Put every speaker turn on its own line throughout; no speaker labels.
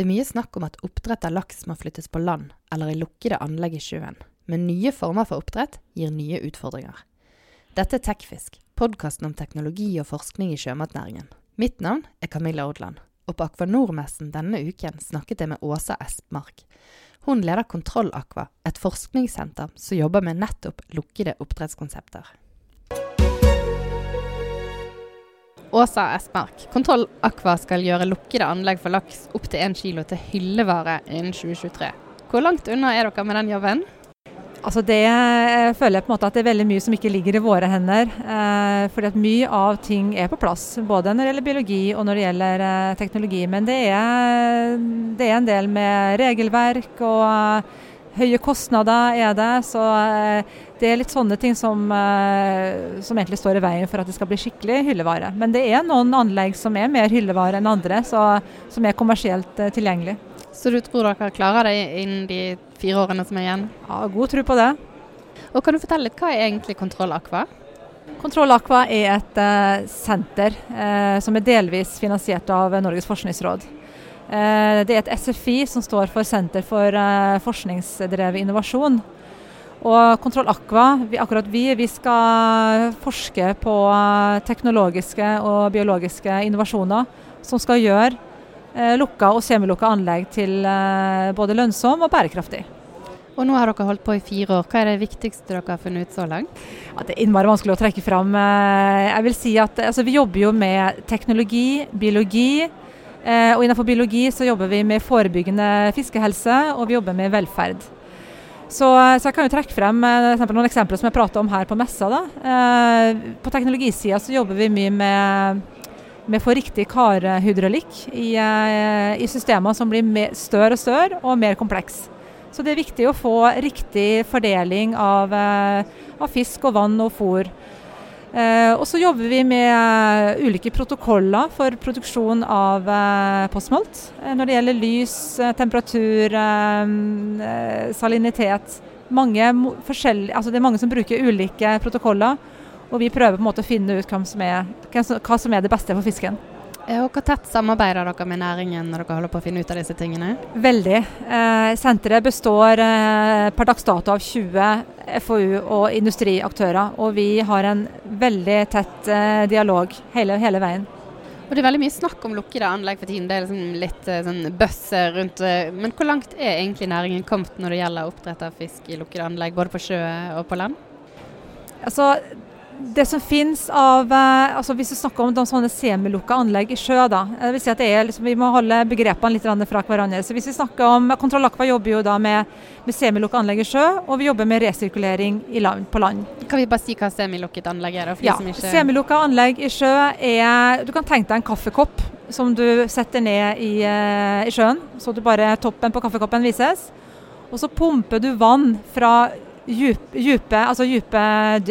Det er mye snakk om at oppdrett av laks må flyttes på land eller i lukkede anlegg i sjøen. Men nye former for oppdrett gir nye utfordringer. Dette er Tekfisk, podkasten om teknologi og forskning i sjømatnæringen. Mitt navn er Camilla Odland, og på Akvanor-messen denne uken snakket jeg med Åsa Espmark. Hun leder Kontroll Aqua, et forskningssenter som jobber med nettopp lukkede oppdrettskonsepter. Åsa Espmark, Kontroll Aqua skal gjøre lukkede anlegg for laks opp til 1 kg til hyllevare innen 2023. Hvor langt unna er dere med den jobben?
Altså det jeg føler jeg på en måte at det er veldig mye som ikke ligger i våre hender. Eh, fordi at mye av ting er på plass, både når det gjelder biologi og når det gjelder eh, teknologi. Men det er, det er, en del med regelverk og eh, høye kostnader er det. Så eh, det er litt sånne ting som, eh, som, egentlig står i veien for at det skal bli skikkelig hyllevare. Men det er noen anlegg som er mer hyllevare enn andre, så, som er kommersielt eh, tilgjengelig.
Så du tror dere klarer det innen de fire årene som er igjen?
Ja, god tro på det.
Og Kan du fortelle litt, hva er egentlig Kontroll Aqua?
Kontroll Aqua er et uh, senter uh, som er delvis finansiert av Norges forskningsråd. Uh, det er et SFI som står for Senter for forskningsdrevet innovasjon. Og Kontroll Aqua, vi, akkurat vi, vi skal forske på teknologiske og biologiske innovasjoner som skal gjøre Eh, lukka og semilukka anlegg til eh, både lønnsom og bærekraftig.
Og Nå har dere holdt på i fire år. Hva er det viktigste dere har funnet ut så langt?
Ja, det er innmari vanskelig å trekke fram. Eh, jeg vil si at altså, Vi jobber jo med teknologi, biologi. Og Innenfor biologi så jobber vi med forebyggende fiskehelse, og vi jobber med velferd. Så, så jeg kan jo trekke frem noen eksempler som jeg prata om her på messa. Da. På teknologisida så jobber vi mye med å få riktig karhydraulikk i, eh, i systemer som blir større og større og mer kompleks. Så det er viktig å få riktig fordeling av, eh, av fisk og vann og fôr. Eh, og så jobber vi med ulike protokoller for produksjon av postmalt. Eh, når det gjelder lys, eh, temperatur, salinitet. Altså det er mange som bruker ulike protokoller. Og vi prøver på en måte å finne ut hva som er, hva som er det beste for fisken.
Og Hvor tett samarbeider dere med næringen når dere holder på å finne ut av disse tingene?
Veldig. Eh, senteret består eh, per dags dato av 20 FoU og industriaktører. Og vi har en veldig tett eh, dialog hele, hele, veien.
Og Det er veldig mye snakk om lukkede anlegg for tiden. Det er liksom litt eh, sånn buzz rundt eh, Men hvor langt er egentlig næringen kommet når det gjelder oppdrett av fisk i lukkede anlegg, både på sjø og på land?
Altså, det som finnes av eh, altså Hvis du snakker om de sånne semilukka anlegg i sjø, da, Det vil si at det liksom, vi må holde begrepene litt fra hverandre. Så hvis vi snakker om, Kontroll Aqua jobber jo da med, med semilukka anlegg i sjø, og vi jobber med resirkulering land, på land.
Kan vi bare si hva semilukket anlegg er?
ja, ikke... Semilukka anlegg i sjø er Du kan tenke deg en kaffekopp som du setter ned i, uh, i sjøen, så du bare toppen på kaffekoppen vises. Og så pumper du vann fra Djupe, altså djupe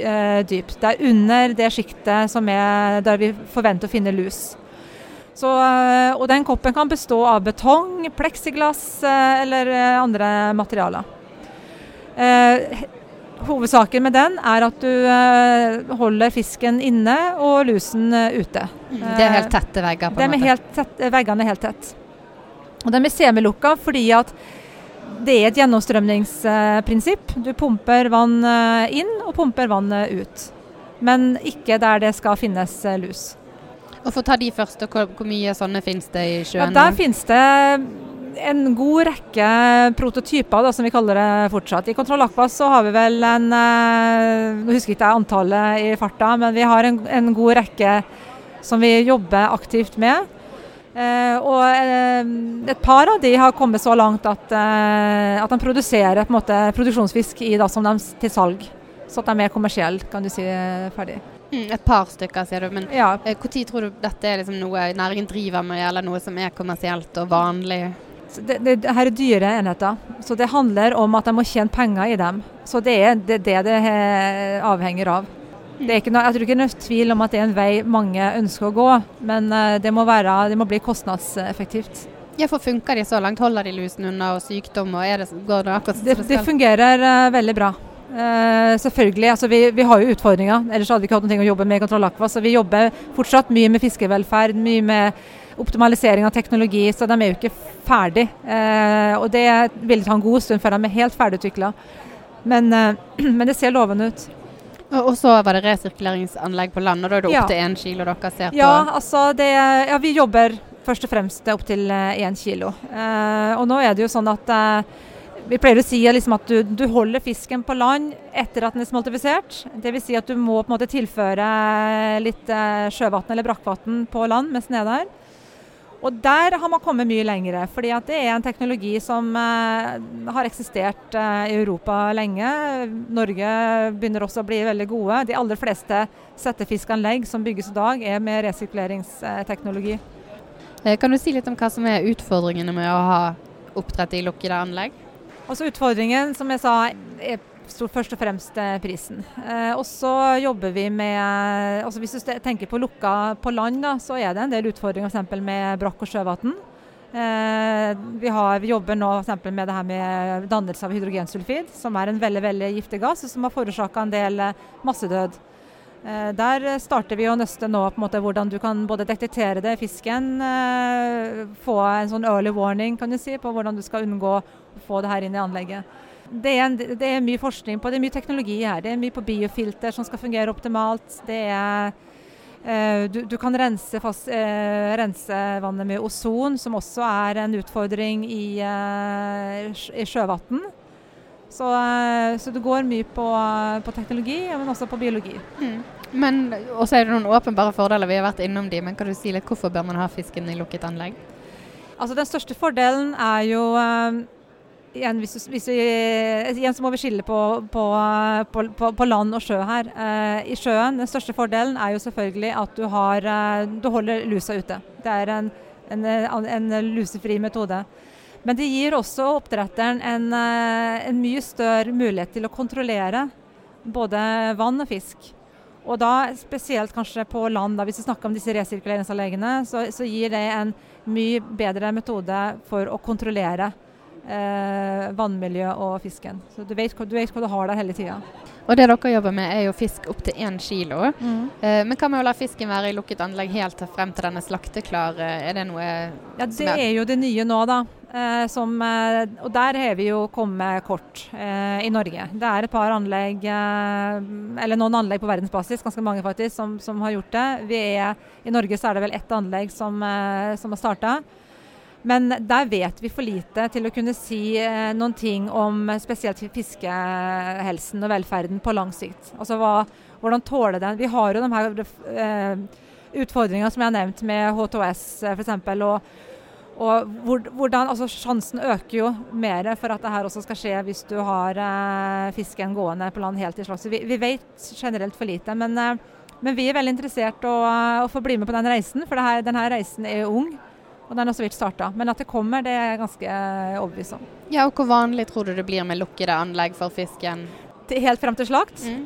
eh, dyp. Det er under det sjiktet som er der vi forventer å finne lus. Så, eh, og den koppen kan bestå av betong, pleksiglass eh, eller andre materialer. Eh, hovedsaken med den er at du holder fisken inne og lusen ute.
Mm, det er helt tette vegger? på en
måte? Helt tett, veggene er helt tett. Og den er semilukka fordi at det er et gjennomstrømningsprinsipp. Du pumper vann eh, inn og pumper vann ut. Men ikke der det skal finnes eh, lus.
Og For å ta de først, hvor, hvor mye sånne finnes det i sjøen?
Ja, der finnes det en god rekke prototyper, da, som vi kaller det fortsatt. I Kontroll Aqua så har vi vel en eh, Nå husker ikke jeg antallet i farta, men vi har en, en god rekke som vi jobber aktivt med. Uh, og uh, et par av de har kommet så langt at, uh, at de produserer på en måte, produksjonsfisk i, da, som de til salg. Så at de er mer kommersielle, kan du si, ferdig.
Mm, et par stykker, sier du. Men når ja. tror du dette er liksom noe næringen driver med, eller noe som er kommersielt og vanlig?
Det, det, det, her er dyre enheter, så det handler om at de må tjene penger i dem. Så det er det det, det avhenger av. Noe, jeg tror ikke det er noe tvil om at det er en vei mange ønsker å gå, men eh, det må, være, det må bli kostnadseffektivt.
Ja, for Funker de så langt? Holder de lusen unna og sykdom? og det, går det akkurat
det, det, fungerer uh, veldig bra. Uh, selvfølgelig, altså vi, vi, har jo utfordringer, ellers hadde vi ikke hatt noe å jobbe med i Kontroll Aqua. Så vi jobber fortsatt mye med fiskevelferd, mye med optimalisering av teknologi, så de er jo ikke ferdig. Uh, og det vil ta en god stund før de er helt ferdigutvikla. Men, men, det ser lovende ut.
Og så var det resirkuleringsanlegg på land, og da er det opp ja. til én kilo dere ser på?
Ja, altså det, ja, vi jobber først og fremst opp til én kilo. Uh, og nå er det jo sånn at uh, vi pleier å si liksom at du, du, holder fisken på land etter at den er smoltifisert. Dvs. Si at du må på en måte tilføre litt uh, sjøvann eller brakkvann på land mens den er der. Og der har man kommet mye lengre, fordi det er en teknologi som eh, har eksistert eh, i Europa lenge. Norge begynner også å bli veldig gode. De aller fleste settefiskanlegg som bygges i dag, er med resirkuleringsteknologi.
Eh, kan du si litt om hva som er utfordringene med å ha oppdrett i lukkede anlegg?
Altså Utfordringen, som jeg sa, er først og fremst eh, prisen. Eh, og så jobber vi med altså Hvis du tenker på lukka på land, da, så er det en del utfordringer f.eks. med brakk og sjøvann. Vi, vi, vi, jobber nå for med det her med dannelse av hydrogensulfid, som er en veldig veldig giftig gass som har forårsaka en del eh, massedød. Eh, der starter vi å nøste nå på en måte hvordan du kan både detektere det i fisken, eh, få en sånn early warning kan du si, på hvordan du skal unngå å få det her inn i anlegget. Det er, en, det er, mye forskning på, det er mye teknologi her. Det er mye på biofilter som skal fungere optimalt. Det er, eh, du, du, kan rense, fast, eh, rense, vannet med ozon, som også er en utfordring i, eh, i sjøvann. Så, eh, så, det går mye på, på, teknologi, men også på biologi. Mm.
Men også er det noen åpenbare fordeler. Vi har vært innom de, men kan du si litt hvorfor bør man ha fisken i lukket anlegg?
Altså Den største fordelen er jo eh, igjen, hvis, hvis vi, igjen, så må vi skille på, på, på, på land og sjø her. Eh, I sjøen, Den største fordelen er jo selvfølgelig at du, har, eh, du holder lusa ute. Det er en, en, en, lusefri metode. Men det gir også oppdretteren en, eh, en mye større mulighet til å kontrollere både vann og fisk. Og da spesielt kanskje på land, da, hvis vi snakker om disse resirkuleringsanleggene, så, så gir det en mye bedre metode for å kontrollere eh, vannmiljøet og fisken. Så du vet, du vet hva du har der hele tida.
Og det dere jobber med er jo fisk opp til én kilo. Mm. Eh, men hva med å la fisken være i lukket anlegg helt frem til den er slakteklar? Er det noe
Ja, Det er jo det nye nå, da. Eh, som, eh, og der har vi jo kommet kort eh, i Norge. Det er et par anlegg, eh, eller noen anlegg på verdensbasis, ganske mange faktisk, som, som har gjort det. Er, I Norge så er det vel ett anlegg som, som har starta. Men der vet vi for lite til å kunne si eh, noen ting om spesielt fiskehelsen og velferden på lang sikt. Altså hva, hvordan tåler den? Vi har jo de her eh, utfordringene som jeg har nevnt med H2S eh, f.eks. Og, og hvordan, altså Sjansen øker jo mer for at det her også skal skje hvis du har eh, fisken gående på land helt i slags. Vi, vi, vet generelt for lite. Men, eh, men vi er veldig interessert i å, å, få bli med på den reisen, for denne reisen er ung. Og den har så vidt starta. Men at det kommer, det er jeg ganske eh, overbevist om.
Ja, og Hvor vanlig tror du det blir med lukkede anlegg for fisken?
helt frem til slakt? Mm.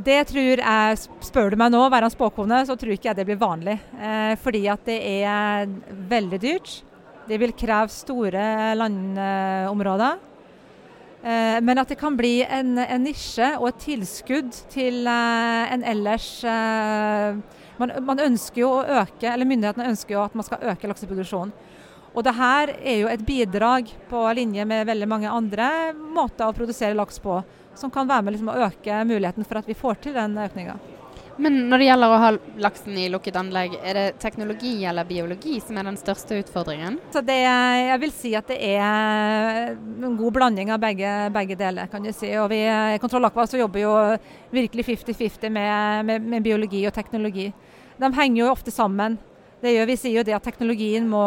Det tror jeg, Spør du meg nå, være en spåkone, så tror ikke jeg det blir vanlig. Eh, fordi at det er veldig dyrt. Det vil kreve store landområder. Eh, men at det kan bli en, en nisje og et tilskudd til eh, en ellers eh, man, man, ønsker jo å øke, eller Myndighetene ønsker jo at man skal øke lakseproduksjonen. Og det her er jo et bidrag på linje med veldig mange andre måter å produsere laks på, som kan være med liksom å øke muligheten for at vi får til den økninga.
Men når det gjelder å ha laksen i lukket anlegg, er det teknologi eller biologi som er den største utfordringen?
Det, jeg vil si at det er en god blanding av begge, begge deler. kan du si. Og vi I Kontroll Aqua så jobber jo virkelig 50-50 med, med, med biologi og teknologi de henger jo ofte sammen. Gjør, vi sier jo det at teknologien må,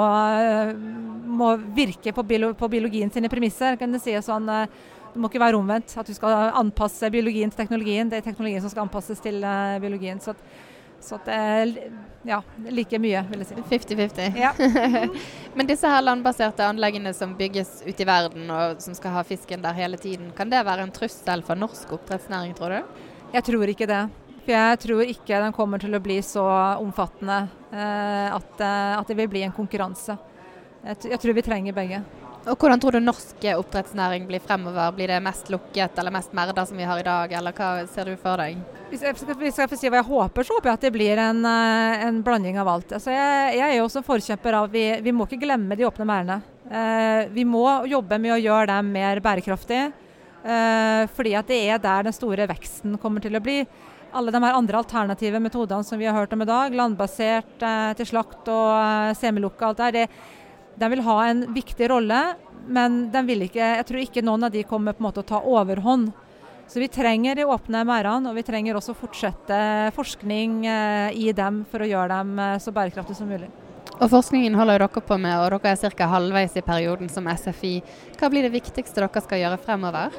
må virke på, biologien sine premisser. kan du si sånn, eh, Det må ikke være omvendt. At du skal anpasse biologien til teknologien. Det er teknologien som skal anpasses til uh, biologien. Så, så det er ja, like mye, vil jeg si.
50-50. Ja. Men disse her landbaserte anleggene som bygges ute i verden, og som skal ha fisken der hele tiden, kan det være en trussel for norsk oppdrettsnæring, tror du?
Jeg tror ikke det. For jeg tror ikke den kommer til å bli så omfattende eh, at, eh, at, det vil bli en konkurranse. Jeg, jeg, tror vi trenger begge.
Og Hvordan tror du norsk oppdrettsnæring blir fremover? Blir det mest lukket eller mest merder som vi har i dag, eller hva ser du for deg?
Hvis jeg skal, hvis jeg skal si hva jeg håper, så håper jeg at det blir en, eh, en blanding av alt. Altså jeg, jeg, er jo også forkjemper av vi, vi må ikke glemme de åpne merdene. Eh, vi må jobbe med å gjøre dem mer bærekraftige. Eh, fordi at det er der den store veksten kommer til å bli. Alle de her andre alternative metodene som vi har hørt om i dag, landbasert eh, til slakt og eh, semilukka, alt der, det, de vil ha en viktig rolle, men ikke, jeg tror ikke noen av de kommer på en måte å ta overhånd. Så vi trenger de åpne merdene, og vi trenger også fortsette forskning eh, i dem for å gjøre dem eh, så bærekraftige som mulig.
Og Forskningen holder dere på med, og dere er ca. halvveis i perioden som SFI. Hva blir det viktigste dere skal gjøre fremover?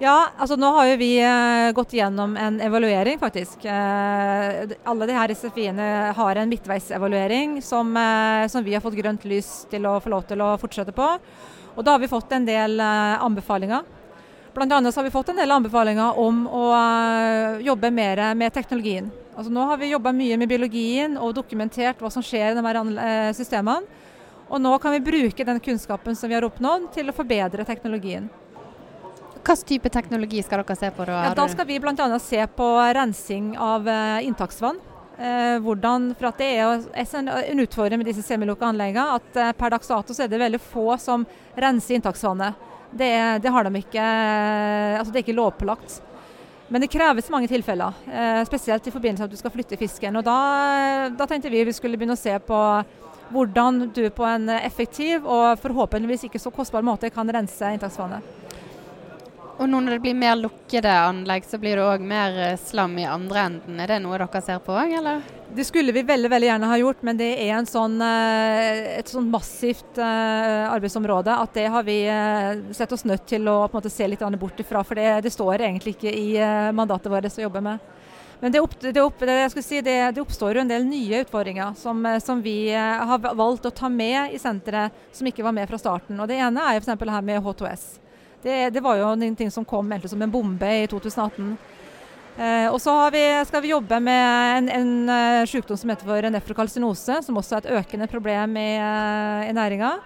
Ja, altså nå har jo vi uh, gått gjennom en evaluering, faktisk. Uh, alle de her SFI-ene har en midtveisevaluering som, uh, som, vi har fått grønt lys til å få lov til å fortsette på. Og da har vi fått en del anbefalinger. Blant annet har vi fått en del anbefalinger om å jobbe mer med teknologien. Altså nå har vi jobba mye med biologien og dokumentert hva som skjer i de her systemene. Og nå kan vi bruke den kunnskapen som vi har oppnådd til å forbedre teknologien.
Hvilken type teknologi skal dere se på? Da,
ja, da skal vi bl.a. se på rensing av uh, inntaksvann. Uh, hvordan, for Det er en utfordring med disse semilukka anleggene at uh, per dags dato så er det veldig få som renser inntaksvannet. Det, det, har de ikke, altså det er ikke lovpålagt. Men det kreves mange tilfeller, spesielt i forbindelse med at du skal flytte fisken. Og da, da tenkte vi vi skulle begynne å se på hvordan du på en effektiv og forhåpentligvis ikke så kostbar måte kan rense inntaksvannet.
Og nå når det blir mer lukkede anlegg, så blir det òg mer eh, slam i andre enden. Er det noe dere ser på òg, eller?
Det skulle vi veldig veldig gjerne ha gjort, men det er sånn, eh, et sånn massivt eh, arbeidsområde at det har vi sett oss nødt til å måte, se litt bort ifra. For det, det, står egentlig ikke i mandatet vårt å jobbe med. Men det, opp, det, opp, si, det, oppstår jo en del nye utfordringer som, som, vi har valgt å ta med i senteret, som ikke var med fra starten. Og Det ene er f.eks. her med H2S. Det, det var jo en ting som kom egentlig som en bombe i 2018. Eh, og så vi, skal vi jobbe med en, en uh, sykdom som heter for nefrokalsinose, som også er et økende problem i, uh, i næringa.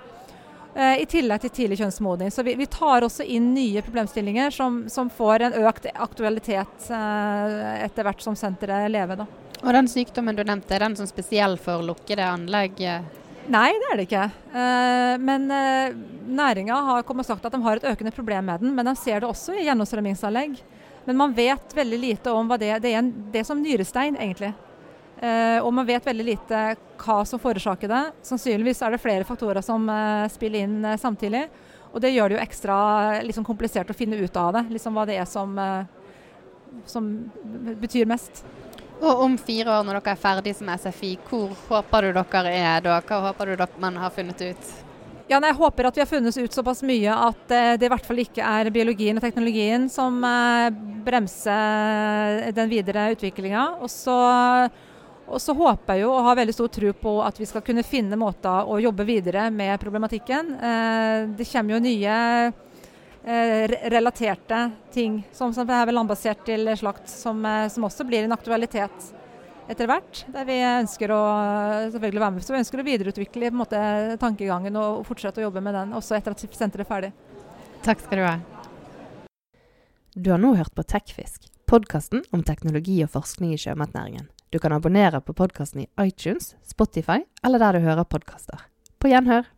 Eh, I tillegg til tidlig kjønnsmodning. Så vi, vi, tar også inn nye problemstillinger som, som får en økt aktualitet eh, etter hvert som senteret lever. Da.
Og Den sykdommen du nevnte, er den som spesiell for lukkede anlegg?
Nei, det er det ikke. Uh, men uh, næringa har kommet og sagt at de har et økende problem med den. Men de ser det også i gjennomstrømmingsanlegg. Men man vet veldig lite om hva det, det er. En, det er som nyrestein, egentlig. Uh, og man vet veldig lite hva som forårsaker det. Sannsynligvis er det flere faktorer som spiller inn samtidig. Og det gjør det jo ekstra liksom, komplisert å finne ut av det. Liksom hva det er som, som betyr mest.
Og om fire år, når dere er ferdig som SFI, hvor håper du dere er da? Hva håper du dere man har funnet ut?
Ja, jeg håper at vi har funnet ut såpass mye at eh, det i hvert fall ikke er biologien og teknologien som eh, bremser den videre utviklinga. Og så, og så håper jeg jo og har veldig stor tro på at vi skal kunne finne måter å jobbe videre med problematikken. Eh, det kommer jo nye Eh, relaterte ting, som, som er landbasert til slakt, som, eh, som, også blir en aktualitet etter hvert. Der vi ønsker å selvfølgelig være med. Så vi ønsker å videreutvikle på en måte, tankegangen og fortsette å jobbe med den, også etter at senteret er ferdig.
Takk skal du ha. Du har nå hørt på Tekfisk, podkasten om teknologi og forskning i sjømatnæringen. Du kan abonnere på podkasten i iTunes, Spotify eller der du hører podkaster. På gjenhør.